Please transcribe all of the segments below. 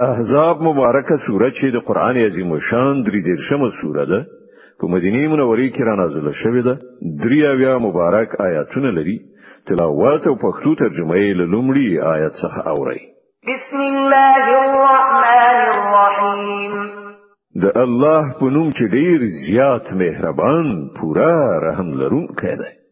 احزاب مبارکه سوره چې د قران عظیم شان درې دیرشمه سوره ده په مدینه منوره کې را نازله شوې ده درې اویا مبارک آیاتونه لري تلاوت او پښتو ترجمه یې له لومړي آیت څخه اوري بسم الله الرحمن الرحیم د الله په نوم چې ډیر زیات مهربان پورا رحم لرونکی دی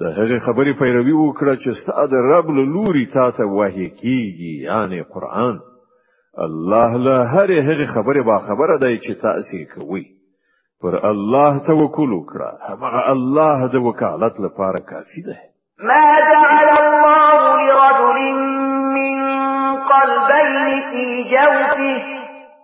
د هغه خبرې پیروي وکړه چې ستاد رب له لوري تا ته وحي کیږي یعنی قران الله له هر هغه خبره با خبره دی چې تاسو کوي پر الله توکل وکړه هغه الله د وکالت لپاره کافی دی ما جعل الله لرجل من قلبين في جوفه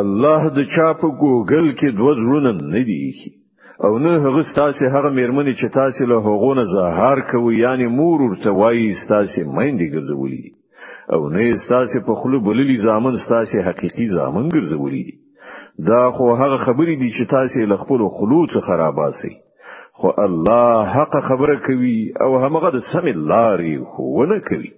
الله د چا په ګوګل کې دوه زړونه نه دي او نه هغه ستاسو هغه میرمنې چې تاسو له هغه نه زهار کوي یعنی مور ورته وایي ستاسو میندې ګرځولې دي او نه ستاسو په خلو بللی زامن ستاسو حقيقي زامن ګرځولې دي دا خو هغه خبرې دي چې تاسو له خپل خلو څخه راباسي خو الله حق خبره کوي او همغه د سم لاري خو نه کوي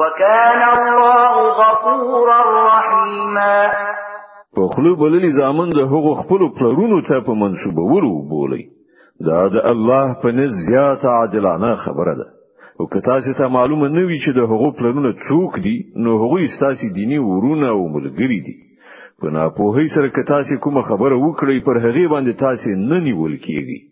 وكان الله غفورا رحيما په خلو بللی زامن د هغو خپل پلرونو ته په منسوب ورو بولی دا د الله په نس زیات عادلانه خبره ده او که تاسو ته معلومه نه وي چې د هغو پلرونو څوک دي نو هغه ستاسو دینی ورونه او ملګری دي په ناپوهۍ سره که تاسو کومه خبره وکړئ پر هغه باندې تاسو نه نیول کیږئ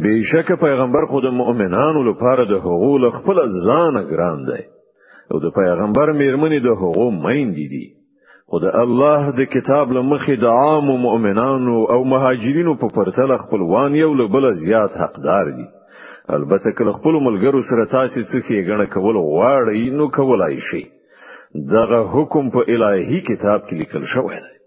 بشک پیغمبر خود مؤمنانو لپاره د هغو له خپل ځان ګران دی او د پیغمبر میرمنې د هغو میندې دي خو د الله د کتاب لمخې د عام مؤمنانو او مهاجرینو په پرتله خپلوان یو له بل زیات حقدار دي البته کله خپل ملګرو سره تاسو څه کې غنه کول غواړئ نو کولای شئ دغه حکم په الهي کتاب کې لیکل شوی دی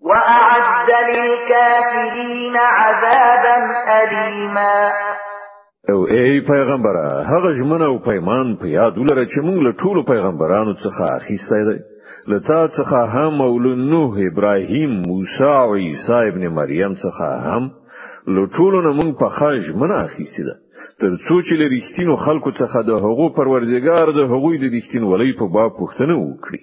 وأعد للكافرين عذابا أليما او ای پیغمبره هغه ژمنه او پیمان په یاد ولره چې موږ له ټولو پیغمبرانو څخه اخیستی دی له تا څخه هم او له نوح ابراهیم موسی او عیسی ابن مریم څخه هم له ټولو نه موږ په خاج منه اخیستی ده تر څو چې لري خلکو څخه د هغو پروردګار د هغوی د دښتین ولې په باب پوښتنه وکړي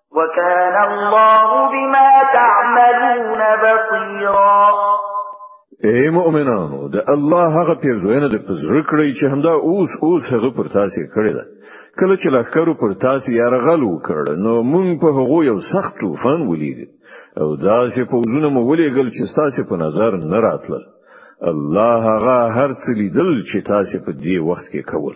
وكان الله بما تعملون بصيرا اے مؤمنانو د الله هغه پیرزوینه د پزړ کړی چې همدا اوس اوس هغه پر تاسو کړی ده کله چې لخرو پر تاسو یارغل وکړ نو مونږ په هغه یو سخت طوفان ولید او دا چې په وزونه مو ولېګل چې تاسو په نظر نه راتله الله هغه هر څه لیدل چې تاسو په دې وخت کې کول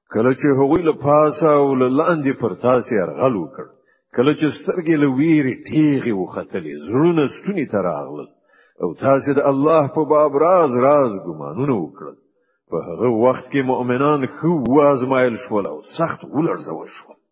کله چې هغوی له پاسه او له لاندې پر تاسو يرغل وکړ کله چې سترګې له ویری تیغې وختلې زړونه ستونی ته راغلل او تاسو د الله په باب راز راز ګمانونه وکړل په هغه وخت کې مؤمنان خو وازمایل شول او سخت ولړزول شول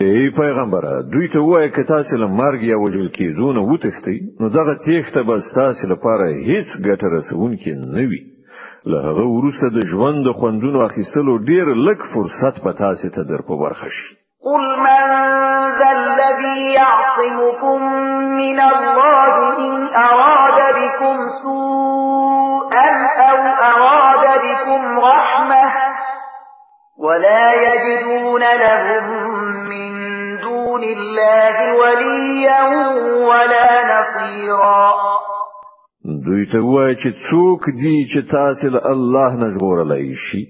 ای پیغمبره دوی ته وایي که تاسو له مرګ یا وجل کېدو نه وتښتئ نو دغه تېښته به تاسو لپاره هیڅ ګټه رسونکې نه وي له هغه وروسته د ژوند د خوندونو اخیستلو ډیر لږ فرصت په تاسو ته در په برخه شي قل من ذا الذي يعصمكم من الله إن أراد بكم سوءا أو أراد بكم رحمة ولا يجدون لهم من دون الله وليا ولا نصيرا دوی ته وایي چې څوک دي چې تاسو له الله نه ژغورلای شي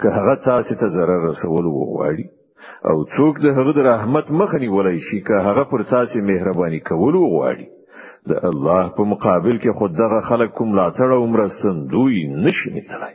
که هغه تاسو ته ضرر رسول وغواړي او څوک د هغه د رحمت مخ نیولای شي که هغه پر تاسو مهرباني کول وغواړي د الله په مقابل کې خود دغه خلک کوم لا تړ او مرستندوی نشي نیتلای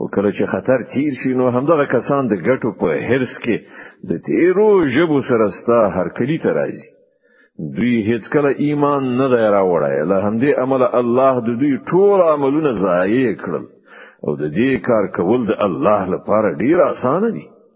او کله چې خطر تیر شي نو همدغه کسان د ګټو په هرڅ کې د تیرو ژبو سره ستا هرکلی ته راځي دوی هیڅ کله ایمان نه دی راوړی له همدې امله الله د دوی ټول عملونه ضایع کړل او د دې کار کول د الله لپاره ډیر اسانه دي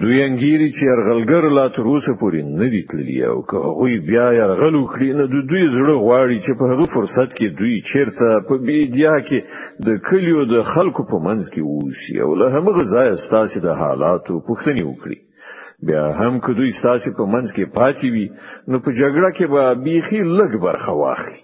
دوی انګيري چې يرغلګر لا تر اوسه پورې نه دي تللي او که هغوی بیا يرغل وکړي نو د دوی زړه غواړي چې په هغه فرصت کې دوی چیرته په بیدیا کې د کلیو د خلکو په منځ کې ووسي او له همغه ځایه ستاسو د حالاتو پوښتنه وکړي بیا هم که دوی ستاسو په منځ کې پاتې وي نو په جګړه کې به بیخي لږ برخه واخلي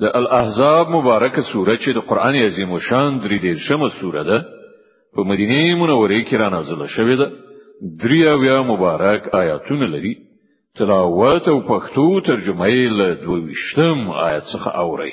د الاحزاب مبارکه سوره چې د قران عظیم او شان درې دې شمه سوره ده په مدینه منوره کې را نازله شوې ده درې اویا مبارک آیاتونه لري تلاوت او پښتو ترجمه یې له 22 آیت څخه اوري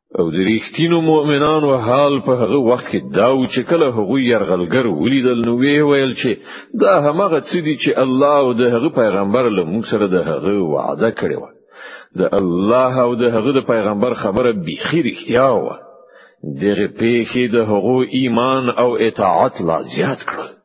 او د ریښتینو مؤمنانو حال په هغه وخت کې دا و چې کله هغه يرغلګر ولیدل نو وی ویل چې دا همغه څه دي چې الله او د هغه پیغمبر له موږ سره د هغه وعده کړې و د الله او د هغه د پیغمبر خبره بیخي رښتیا و دغه پیخي د هغه ایمان او اطاعت لا زیات کړل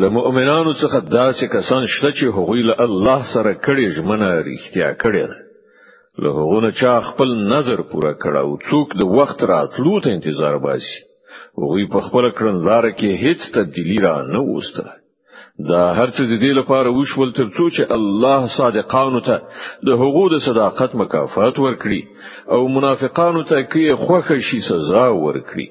له مؤمنانو څخه داسې کسان شته چې هغوی له الله سره کړي ژمنه رښتیا کړي ده له هغونه چا خپل نظر پوره کړ او څوک د وخت راتلو ته انتظار باسي هغوی په خپل کړنلار کې هیڅ تبدیلی را نه وسته دا هرڅه د دې لپاره وشول تر څو چې الله صادقانو ته د هغو د صداقت مکافات ورکړي او منافقانو ته کې خوښه شي سزا ورکړي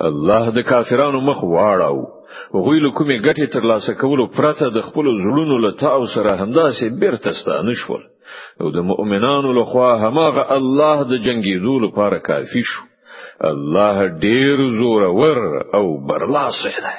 الله د کافرانو مخ واړاو غوی له کومې ګټې ترلاسه کولو پرته د خپل زړونو له تاو سره همداسې بیرته ستانه شول او د مؤمنانو له خوا هماغه الله د جنگیدو لپاره کافی شو الله ډیر زورور او برلاسی دی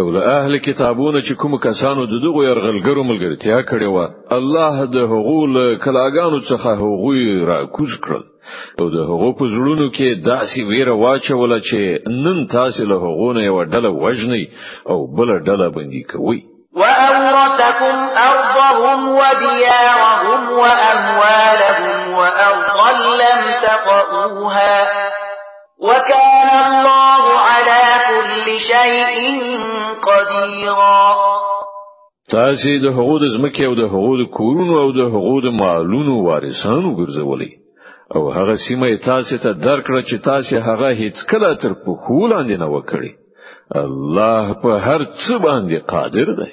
او د اهل کتابونو چې کوم کسانو د دغه يرغلګرو ملګرتیا کړې و الله د هغو له کلاګانو څخه هغوی را کوز کړل او د هغو په زړونو کې داسې ویره واچوله چې نن تاسو له هغو نه یو ډله وژني او بل ډله بندي کوي وأورثكم أرضهم وديارهم وأموالهم وأرضا لم تطئوها وكان الله على كل شيء قديرا تاسو د هغو د زمکه او د هغو د کورونو او د هغو د مالونو وارثانو ګرځولې او هغه سیمه تاسو ته درکړه چې تاسو هغه هیڅ کله تر پخولاندې نه وکړي الله په هر څه باندې قادر دی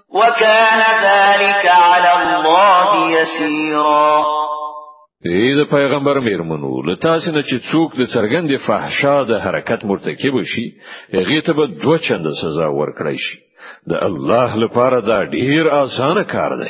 وكان ذلك على الله يسيرا ای د پیغمبر میرمنو لتا سينه چې څوک د څرګند فحشا د حرکت مرتکب شي هغه ته به دوه چند سزا ورکړی شي د الله لپاره دا ډیر اسانه کار دی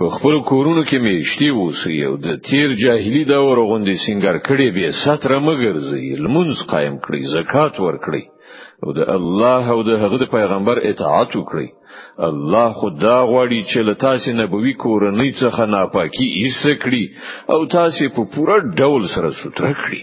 په خپل کورونو کې میشتي اوسئ او د تیر جاهلی دور غوندې سنگار کړي به ستر مګرځي لمونز قائم کړي زکات ورکړي او د الله او د هغه د پیغمبر اطاعت وکړي الله خدا غواړي چې له تاسو نبوي کورنۍ څخه ناپاکي ایسه کړي او تاسو په پوره ډول سره ستر کړي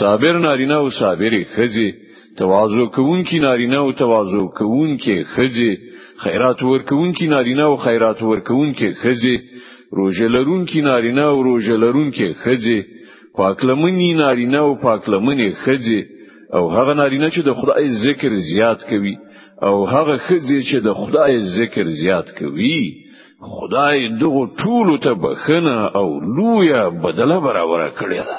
صابر نارینه او صابرې خځې تواضع کوونکي نارینه او تواضع کوونکي خځې خیرات ورکوونکي نارینه او خیرات ورکوونکي خځې روژه لرونکي نارینه او روژه لرونکي خځې پاکلمني نارینه او پاکلمنې خځې او هغه نارینه چې د خدای ذکر زیات کوي او هغه خځې چې د خدای ذکر زیات کوي خدای دغه ټولو ته بخنه او لویه بدله برابر کړی ده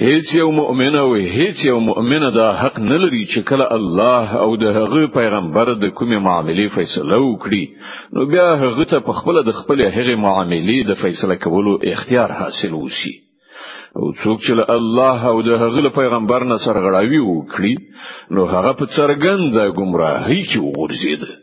هیڅ یو مؤمن او هیڅ یو مؤمن دا حق نه لري چې کله الله او د هغه پیغمبر د کومې معاملې فیصله وکړي نو بیا هغه ته په خپل د خپل هغه معاملې د فیصله کولو اختیار حاصل وشي او څوک چې الله او د هغه پیغمبر نه سرغړاوي وکړي نو هغه په څرګند ګمراهي کې وګرځیدل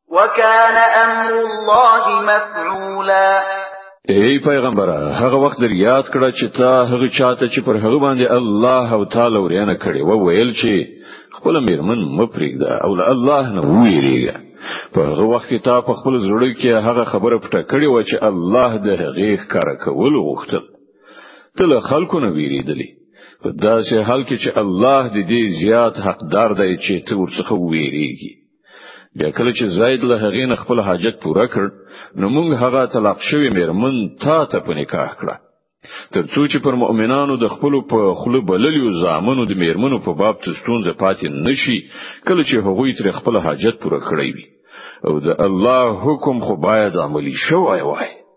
وكان امر الله مفعولا ای پیغمبره هغه وخت لري یاد کړه چې تا هغه چاته چې پر هغه باندې الله او تعالی ورینه کړي و ویل چې خپل میرمن مپریږده او له الله نه ویریږه په هغه وخت کې تا په خپل زړه کې هغه خبره پټه کړې و چې الله د هغه ښکار کول غوښتل ته له خلکو نه ویریدلی په داسې حال کې چې الله دې زیات حقدار دی چې ته ورڅخه ویریږي بیا کله چې زید له هغې نه خپل حاجت پوره کړ نو موږ هغه طلاق شوی میرمن تا ته په نکاح کړه ترڅو چې پر مؤمنانو د خپل په خله بللیو زامنو د میرمنو په باب څه ستونزه پاتې نشي کله چې هغوی تر خپل حاجت پوره کړی وي او د الله حکم خو باید عملی شوی وای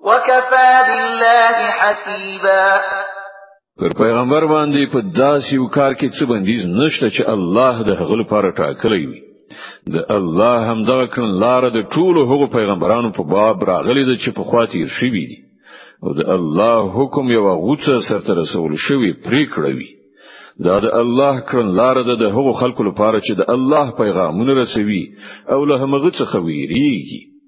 وکفا بالله حسیبا پر پیغمبر باندې په داسې یو کار کې څه بندیز نشته چې الله د هغه لپاره ټاکلی وي د الله هم دا کړن لار د ټولو هغو پیغمبرانو په باب راغلي د چې په خاطر شي دي او د الله حکم یو غوڅه سره رسول شوی پریکړوي دا د الله کړن لار د هغو خلکو لپاره چې د الله پیغامونه رسوي او له هغه څخه ویریږي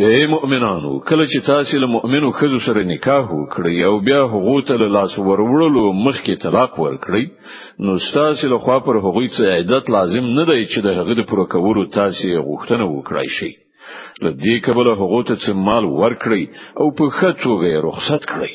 اے مؤمنانو کله چې تاسو له مؤمنو خزو سره نکاح وکړئ او بیا هغه ته له لاس ورولو مخکې طلاق ورکړئ نو تاسو له خوا پر هغه څه عدت لازم نه دی چې د هغه د پوره کولو تاسو غوښتنه وکړئ شي له دې کبله هغه ته څه مال ورکړئ او په خټو غیر رخصت کړئ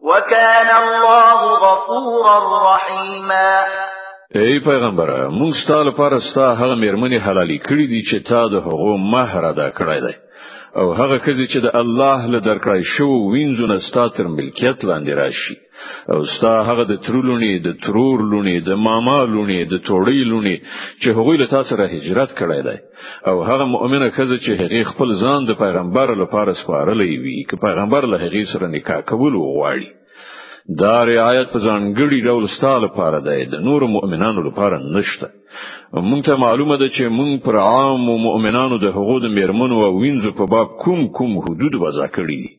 وكان الله غفورا رحيما ای پیغمبر موږ ستاسو لپاره ستاسو هغه مېرمنې حلالې کړې دي چې تا د هغو مہر ادا کړی دی او هغه کزي چې د الله له درکړای شو وینځو نه ستا تر ملکیت لاندې راشي او ستا هغه د ترولونی د ترور لونی د ماما لونی د توړی لونی چې هغوی له تاسو سره هجرت کړی دی او هغه مؤمنه خزه چې هغه خپل ځان د پیغمبر لپاره سپارلې وي چې پیغمبر له هغه سره نکاح کول وغواړي دا رعایت په ځانګړي ډول ستاله لپاره دی د نور مؤمنانو لپاره نشته مونږ ته معلومه ده چې مونږ پر عام مؤمنانو د حقوقو د میرمنو او وینځو په باب کوم کوم حدود وضع کړی دي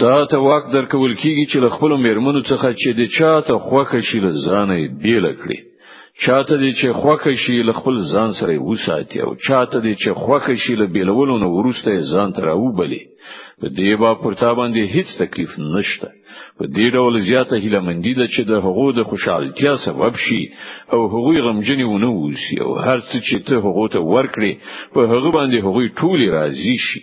تا ته واک درکول کیږي چې له خپل میرمنو څخه چې د چا ته خوخه شي له ځانه بیل کړي چاته دې چې خوخه شي له خپل ځان سره وساتي او چاته دې چې خوخه شي له بیلولو نو ورسته ځان تر او بلی په دې با پرتا باندې هیڅ تکلیف نشته په دې ډول زیاته هیله مندي ده چې د هغو د خوشحالتیا سبب شي او هغوی غمجنې ونه وسی او هر څه چې ته هغو ته ورکړي په هغه باندې هغوی ټول راضي شي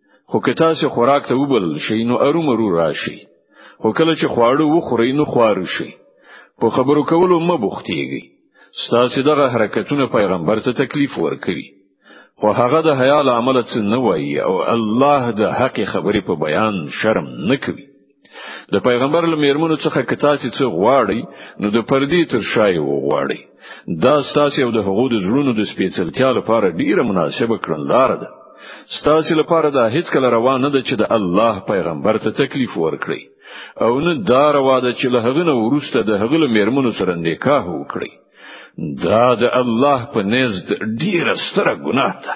خو که تاسو خوراک ته وبلل شئ نو ارومرو راشي خو کله چې خواړه وخورئ نو خوارو شئ په خبرو کولو مه بوختيږئ ستاسو دغه حرکتونه پیغمبر ته تکلیف ورکړي خو هغه د حیا له امله څه نه وایي او الله د حق خبرې په بیان شرم نه کوي د پیغمبر له میرمنو څخه که تاسو څه غواړئ نو د پردي تر شای وغواړئ دا ستاسو او د هغو د زړونو د سپیڅلتیا لپاره ډیره مناسبه کړنلار ده ستاسو لپاره دا هیڅ کله روا نه ده چې د الله پیغمبر ته تکلیف ورکړي او نه دا روا ده چې له هغه نه ورسته د هغه له میرمنو سره نکاح وکړي دا د الله په نزد ډیره ستره ګناه ده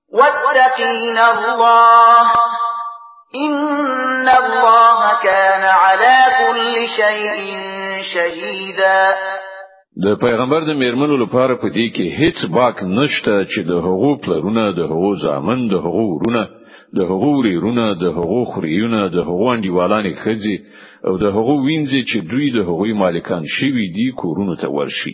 واتقين الله إن الله كان على كل شيء شهيدا د پیغمبر د میرمنو لپاره په دې کې هیڅ باک نشته چې د هغو پلرونه د هغو ځامن د هغو ورونه د هغو ریرونه د هغو خریونه د هغو انډیوالانې خځې او د هغو وینځي چې دوی د هغوی مالکان شوي دي کورونو ته ورشي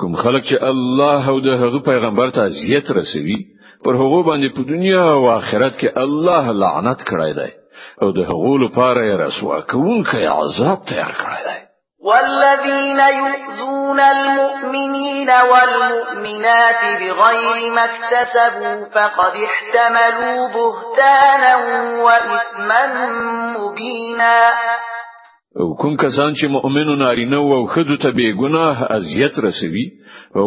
کوم خلک چې الله او د هغه پیغمبر ته اذیت رسوي پر هغه باندې په دنیا او آخرت کې الله لعنت کړی دی او د هغه لپاره یې رسوا کوونکی عذاب تیار کړی دی والذین یؤذون المؤمنین والمؤمنات بغیر ما اكتسبوا فقد احتملوا بهتانا وإثما مبینا او کوم کسان چې مؤمنو نارینه او خدو ته بی ګناه اذیت رسوي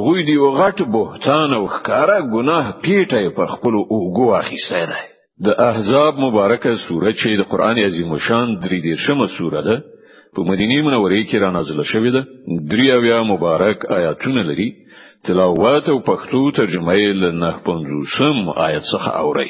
غوی دی او غټ بهتان او ښکارا ګناه پیټه په خپل اوګو اخیسته ده د احزاب مبارکه سوره چې د قران عظیم شان درې دیرشمه سوره ده په مدینه منوره کې را نازله شوې ده درې اویا مبارک آیاتونه لري تلاوت او پښتو ترجمه یې له 950 آیت څخه اوري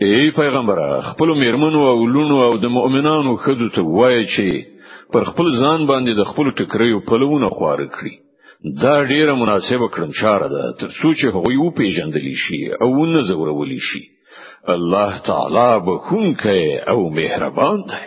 ای پیغمبر خپل میرمنو او لونو او د مؤمنانو خدو ته وایي چې پر خپل ځان باندې د خپل ټکریو پلوونه خوار کړی دا ډیره مناسبه کړن چاره ده تر څو چې هغوی و پیژندل شي او نه زورول شي الله تعالی به کوم کې او مهربان دی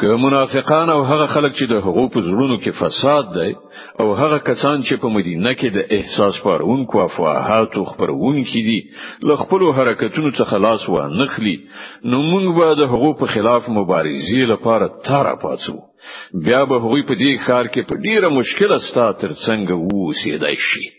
که منافقان او هغه خلک چې د هغو په زړونو کې فساد دی او هغه کسان چې په مدینه کې د احساس پارونکو افواهات او خبرونکو دي له خپل حرکتونو څخه لاس و نخلي نو موږ به د هغو په خلاف مبارزې لپاره تر پاتو بیا به هغوی په دې ښار کې په ډیره مشکله ستاسو ترڅنګ وو سیدای شي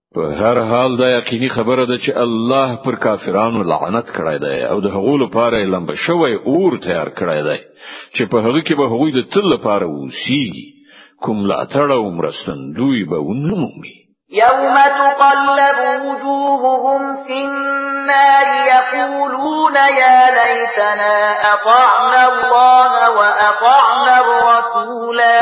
په هر حال دا یقیني خبره ده چې الله پر کافرانو لعنت کړی دی او د هغو لپاره لمب شوی اور تیار کړی دی چې په هغه کې به هغوی د تل لپاره وسیږي کوم لا تړ او مرستندوی به ونمومي يوم تقلب وجوههم في النار يقولون يا ليتنا أطعنا الله وأطعنا الرسولا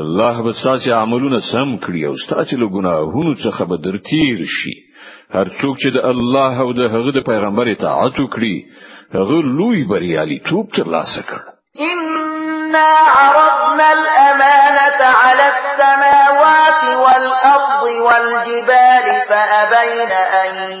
الله به ستاسو عملونه سم کړي او ستاسو له ګناهونو څخه به درتیر شي هر څوک چې د الله او د هغه د پیغمبر اطاعت وکړي هغه لوی بریالي توپ ترلاسه کړ إنا عرضنا الأمانة على السماوات والأرض والجبال فأبين أن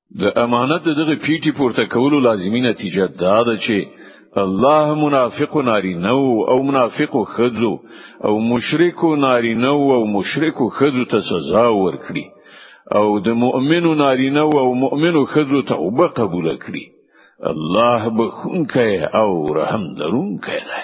د امانت دغه پیټي پورته کولو لازمي نتیجه دا ده چې الله منافق نارینه او منافق خزو او مشرک نارینه او مشرک خزو ته سزا ورکړي او د مؤمن نارینه او مؤمن خزو توبه قبول کړي الله بخونکی او رحم درونکی دی